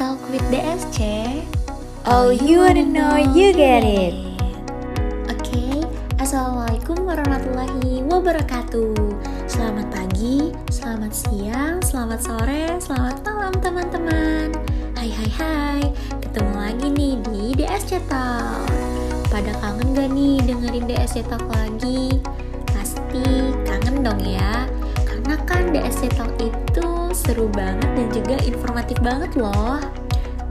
Talk with DSC. Oh, you wanna know, you get it. Oke, Assalamualaikum warahmatullahi wabarakatuh. Selamat pagi, selamat siang, selamat sore, selamat malam teman-teman. Hai hai hai, ketemu lagi nih di DSC Talk. Pada kangen gak nih dengerin DSC Talk lagi? Pasti kangen dong ya, karena kan DSC Talk itu seru banget dan juga informatif banget loh.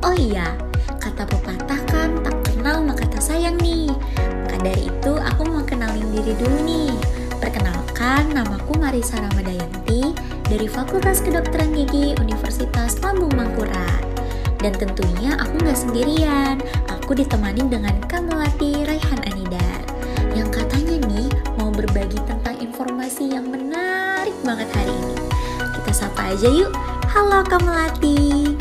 Oh iya, kata pepatah kan tak kenal maka tak sayang nih. Maka dari itu aku mau kenalin diri dulu nih. Perkenalkan, namaku Marisa Ramadayanti dari Fakultas Kedokteran Gigi Universitas Lambung Mangkurat. Dan tentunya aku nggak sendirian, aku ditemani dengan Kamalati Raihan Anidar yang katanya nih mau berbagi tentang informasi yang menarik banget hari ini. Kita sapa aja yuk. Halo Kamalati.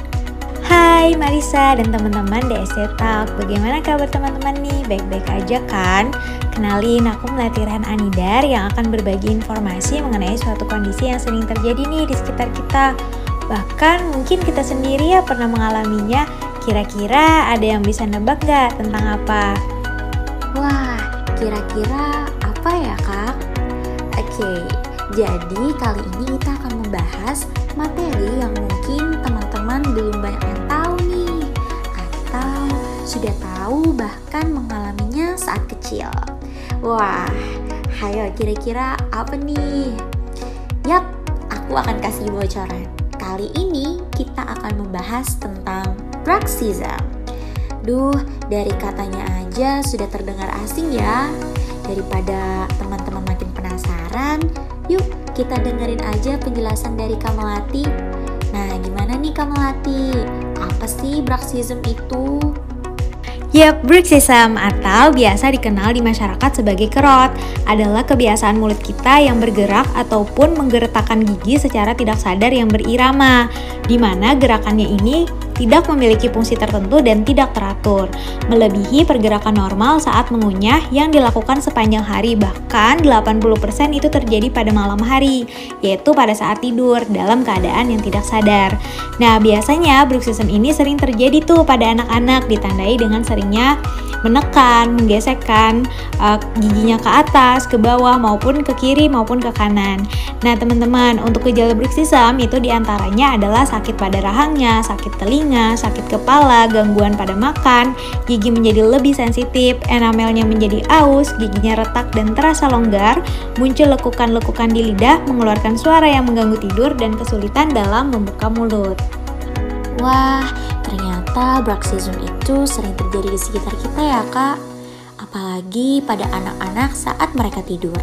Hai Marisa dan teman-teman DSC Talk Bagaimana kabar teman-teman nih? Baik-baik aja kan? Kenalin, aku Melati Rehan Anidar yang akan berbagi informasi mengenai suatu kondisi yang sering terjadi nih di sekitar kita Bahkan mungkin kita sendiri ya pernah mengalaminya Kira-kira ada yang bisa nebak gak tentang apa? Wah, kira-kira apa ya kak? Oke, jadi kali ini kita akan membahas materi yang mungkin teman-teman belum banyak yang tahu nih Atau sudah tahu bahkan mengalaminya saat kecil Wah, hayo kira-kira apa nih? Yap, aku akan kasih bocoran Kali ini kita akan membahas tentang bruxism Duh, dari katanya aja sudah terdengar asing ya. Daripada teman-teman makin penasaran, yuk kita dengerin aja penjelasan dari Kamalati. Nah, gimana nih Kamalati? Apa sih bruxism itu? Yap, bruxism atau biasa dikenal di masyarakat sebagai kerot adalah kebiasaan mulut kita yang bergerak ataupun menggeretakkan gigi secara tidak sadar yang berirama, di mana gerakannya ini tidak memiliki fungsi tertentu dan tidak teratur, melebihi pergerakan normal saat mengunyah yang dilakukan sepanjang hari, bahkan 80% itu terjadi pada malam hari, yaitu pada saat tidur dalam keadaan yang tidak sadar. Nah, biasanya bruxism ini sering terjadi tuh pada anak-anak ditandai dengan seringnya menekan, menggesekkan uh, giginya ke atas, ke bawah maupun ke kiri maupun ke kanan. Nah, teman-teman, untuk gejala bruxism itu di antaranya adalah sakit pada rahangnya, sakit telinga, sakit kepala, gangguan pada makan, gigi menjadi lebih sensitif, enamelnya menjadi aus, giginya retak dan terasa longgar, muncul lekukan-lekukan di lidah, mengeluarkan suara yang mengganggu tidur dan kesulitan dalam membuka mulut. Wah, ternyata bruxism itu sering terjadi di sekitar kita ya kak. Apalagi pada anak-anak saat mereka tidur.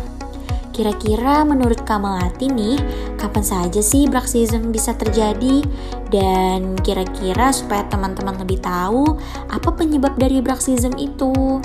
Kira-kira menurut Kamalati nih, kapan saja sih bruxism bisa terjadi? Dan kira-kira supaya teman-teman lebih tahu, apa penyebab dari bruxism itu?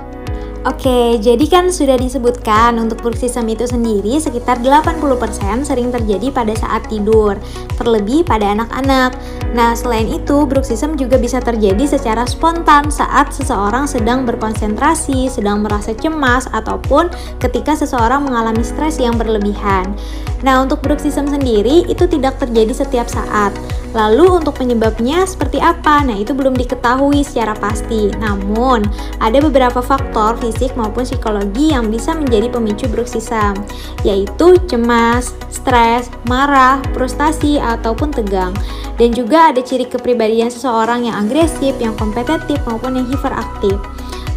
Oke, jadi kan sudah disebutkan untuk bruxism itu sendiri sekitar 80% sering terjadi pada saat tidur, terlebih pada anak-anak. Nah, selain itu, bruxism juga bisa terjadi secara spontan saat seseorang sedang berkonsentrasi, sedang merasa cemas, ataupun ketika seseorang mengalami stres yang berlebihan. Nah, untuk bruxism sendiri itu tidak terjadi setiap saat. Lalu untuk penyebabnya seperti apa? Nah, itu belum diketahui secara pasti. Namun, ada beberapa faktor fisik maupun psikologi yang bisa menjadi pemicu bruxism, yaitu cemas, stres, marah, frustasi, ataupun tegang. Dan juga ada ciri kepribadian seseorang yang agresif, yang kompetitif, maupun yang hiperaktif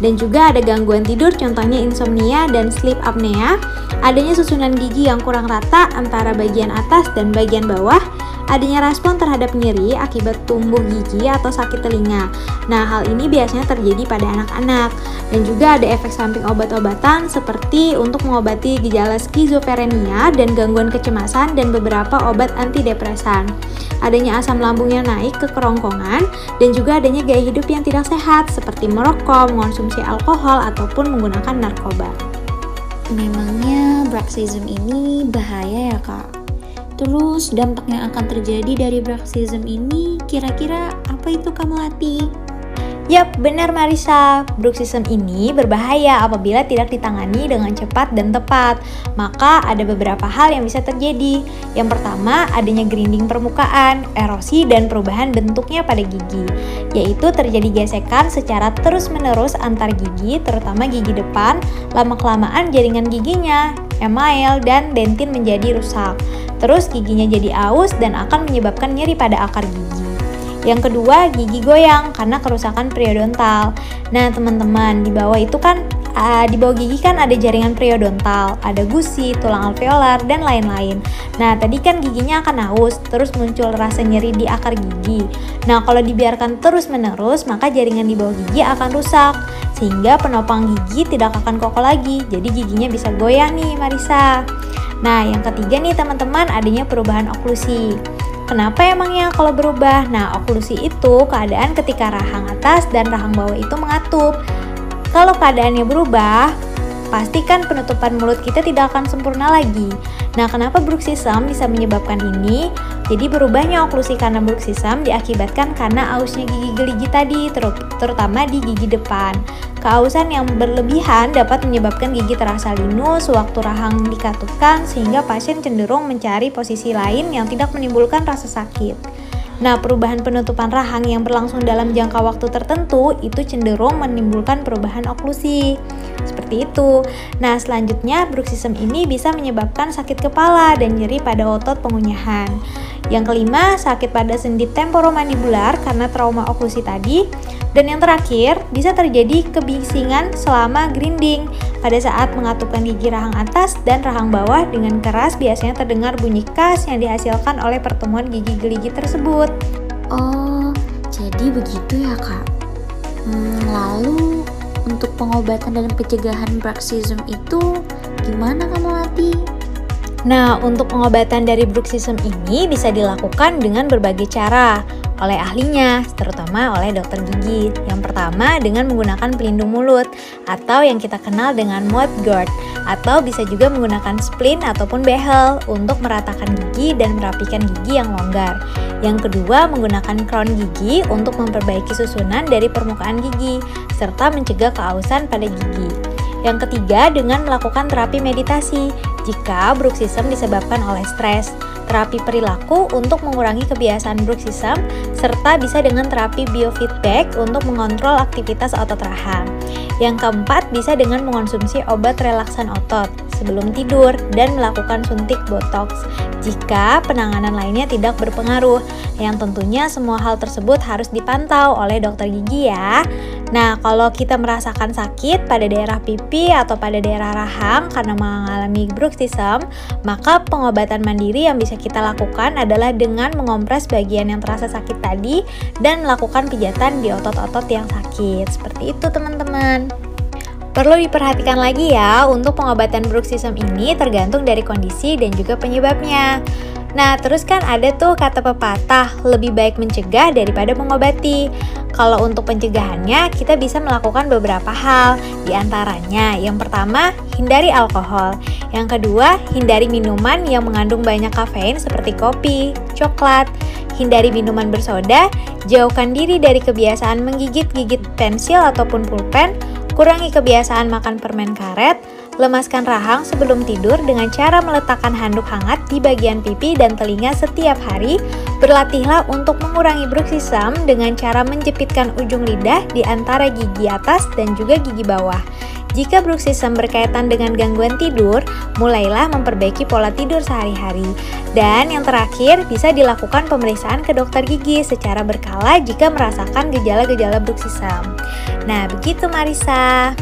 dan juga ada gangguan tidur contohnya insomnia dan sleep apnea, adanya susunan gigi yang kurang rata antara bagian atas dan bagian bawah, adanya respon terhadap nyeri akibat tumbuh gigi atau sakit telinga. Nah, hal ini biasanya terjadi pada anak-anak dan juga ada efek samping obat-obatan seperti untuk mengobati gejala skizofrenia dan gangguan kecemasan dan beberapa obat antidepresan. Adanya asam lambung yang naik ke kerongkongan dan juga adanya gaya hidup yang tidak sehat seperti merokok, mengonsumsi alkohol ataupun menggunakan narkoba. Memangnya bruxism ini bahaya ya kak? Terus dampak yang akan terjadi dari bruxism ini kira-kira apa itu Kamalati? Yap, benar Marisa. Bruxism ini berbahaya apabila tidak ditangani dengan cepat dan tepat. Maka ada beberapa hal yang bisa terjadi. Yang pertama, adanya grinding permukaan, erosi dan perubahan bentuknya pada gigi, yaitu terjadi gesekan secara terus-menerus antar gigi, terutama gigi depan, lama-kelamaan jaringan giginya, email dan dentin menjadi rusak. Terus giginya jadi aus dan akan menyebabkan nyeri pada akar gigi. Yang kedua, gigi goyang karena kerusakan periodontal. Nah, teman-teman, di bawah itu kan uh, di bawah gigi kan ada jaringan periodontal, ada gusi, tulang alveolar, dan lain-lain. Nah, tadi kan giginya akan haus, terus muncul rasa nyeri di akar gigi. Nah, kalau dibiarkan terus-menerus, maka jaringan di bawah gigi akan rusak, sehingga penopang gigi tidak akan kokoh lagi. Jadi giginya bisa goyah nih, Marisa. Nah, yang ketiga nih teman-teman, adanya perubahan oklusi. Kenapa emangnya kalau berubah? Nah, oklusi itu keadaan ketika rahang atas dan rahang bawah itu mengatup. Kalau keadaannya berubah, pastikan penutupan mulut kita tidak akan sempurna lagi. Nah, kenapa bruxism bisa menyebabkan ini? Jadi berubahnya oklusi karena bruxism diakibatkan karena ausnya gigi geligi tadi, terutama di gigi depan. Keausan yang berlebihan dapat menyebabkan gigi terasa linu sewaktu rahang dikatupkan sehingga pasien cenderung mencari posisi lain yang tidak menimbulkan rasa sakit. Nah, perubahan penutupan rahang yang berlangsung dalam jangka waktu tertentu itu cenderung menimbulkan perubahan oklusi. Seperti itu. Nah, selanjutnya bruxism ini bisa menyebabkan sakit kepala dan nyeri pada otot pengunyahan. Yang kelima, sakit pada sendi temporomandibular karena trauma oklusi tadi. Dan yang terakhir, bisa terjadi kebisingan selama grinding. Pada saat mengatupkan gigi rahang atas dan rahang bawah dengan keras biasanya terdengar bunyi khas yang dihasilkan oleh pertemuan gigi geligi tersebut. Oh, jadi begitu ya kak. Hmm, lalu untuk pengobatan dan pencegahan bruxism itu gimana kamu latih? Nah, untuk pengobatan dari bruxism ini bisa dilakukan dengan berbagai cara oleh ahlinya, terutama oleh dokter gigi. Yang pertama dengan menggunakan pelindung mulut atau yang kita kenal dengan mouth guard atau bisa juga menggunakan splint ataupun behel untuk meratakan gigi dan merapikan gigi yang longgar. Yang kedua, menggunakan crown gigi untuk memperbaiki susunan dari permukaan gigi serta mencegah keausan pada gigi. Yang ketiga, dengan melakukan terapi meditasi jika bruxism disebabkan oleh stres, terapi perilaku untuk mengurangi kebiasaan bruxism, serta bisa dengan terapi biofeedback untuk mengontrol aktivitas otot rahang. Yang keempat, bisa dengan mengonsumsi obat relaksan otot sebelum tidur dan melakukan suntik botox jika penanganan lainnya tidak berpengaruh. Yang tentunya semua hal tersebut harus dipantau oleh dokter gigi ya. Nah, kalau kita merasakan sakit pada daerah pipi atau pada daerah rahang karena mengalami bruxism, maka pengobatan mandiri yang bisa kita lakukan adalah dengan mengompres bagian yang terasa sakit tadi dan melakukan pijatan di otot-otot yang sakit. Seperti itu, teman-teman. Perlu diperhatikan lagi ya, untuk pengobatan bruxism ini tergantung dari kondisi dan juga penyebabnya. Nah, terus kan ada tuh kata pepatah, lebih baik mencegah daripada mengobati. Kalau untuk pencegahannya, kita bisa melakukan beberapa hal. Di antaranya, yang pertama, hindari alkohol. Yang kedua, hindari minuman yang mengandung banyak kafein seperti kopi, coklat. Hindari minuman bersoda, jauhkan diri dari kebiasaan menggigit-gigit pensil ataupun pulpen, kurangi kebiasaan makan permen karet, Lemaskan rahang sebelum tidur dengan cara meletakkan handuk hangat di bagian pipi dan telinga setiap hari. Berlatihlah untuk mengurangi bruxism dengan cara menjepitkan ujung lidah di antara gigi atas dan juga gigi bawah. Jika bruxism berkaitan dengan gangguan tidur, mulailah memperbaiki pola tidur sehari-hari. Dan yang terakhir, bisa dilakukan pemeriksaan ke dokter gigi secara berkala jika merasakan gejala-gejala bruxism. Nah, begitu Marisa.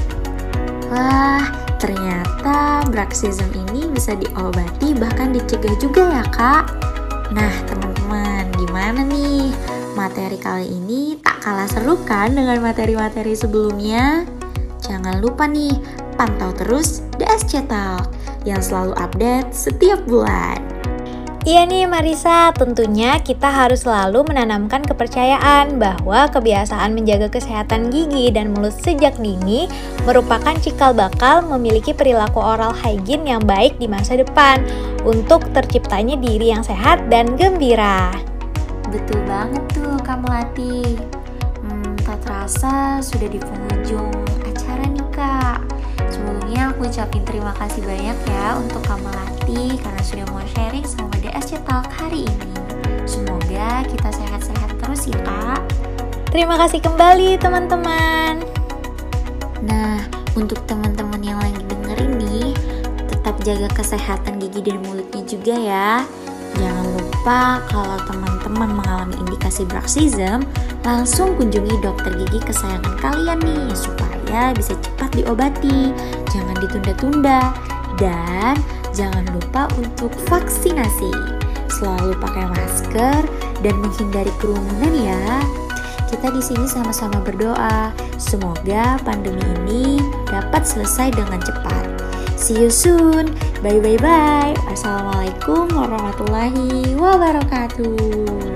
Wah, Ternyata bruxism ini bisa diobati bahkan dicegah juga ya kak. Nah teman-teman gimana nih? Materi kali ini tak kalah seru kan dengan materi-materi sebelumnya? Jangan lupa nih, pantau terus DSC Talk yang selalu update setiap bulan. Iya nih Marisa, tentunya kita harus selalu menanamkan kepercayaan bahwa kebiasaan menjaga kesehatan gigi dan mulut sejak dini merupakan cikal bakal memiliki perilaku oral hygiene yang baik di masa depan untuk terciptanya diri yang sehat dan gembira. Betul banget tuh kamu Lati. Hmm, terasa sudah di penghujung kak. Sebelumnya aku ucapin terima kasih banyak ya untuk Kamalati karena sudah mau sharing sama DSC Talk hari ini. Semoga kita sehat-sehat terus ya kak. Terima kasih kembali teman-teman. Nah, untuk teman-teman yang lagi dengerin nih Tetap jaga kesehatan gigi dan mulutnya juga ya. Jangan lupa kalau teman-teman mengalami indikasi bruxism, langsung kunjungi dokter gigi kesayangan kalian nih supaya bisa cepat diobati. Jangan ditunda-tunda dan jangan lupa untuk vaksinasi. Selalu pakai masker dan menghindari kerumunan ya. Kita di sini sama-sama berdoa, semoga pandemi ini dapat selesai dengan cepat. See you soon. Bye bye bye. Assalamualaikum warahmatullahi wabarakatuh.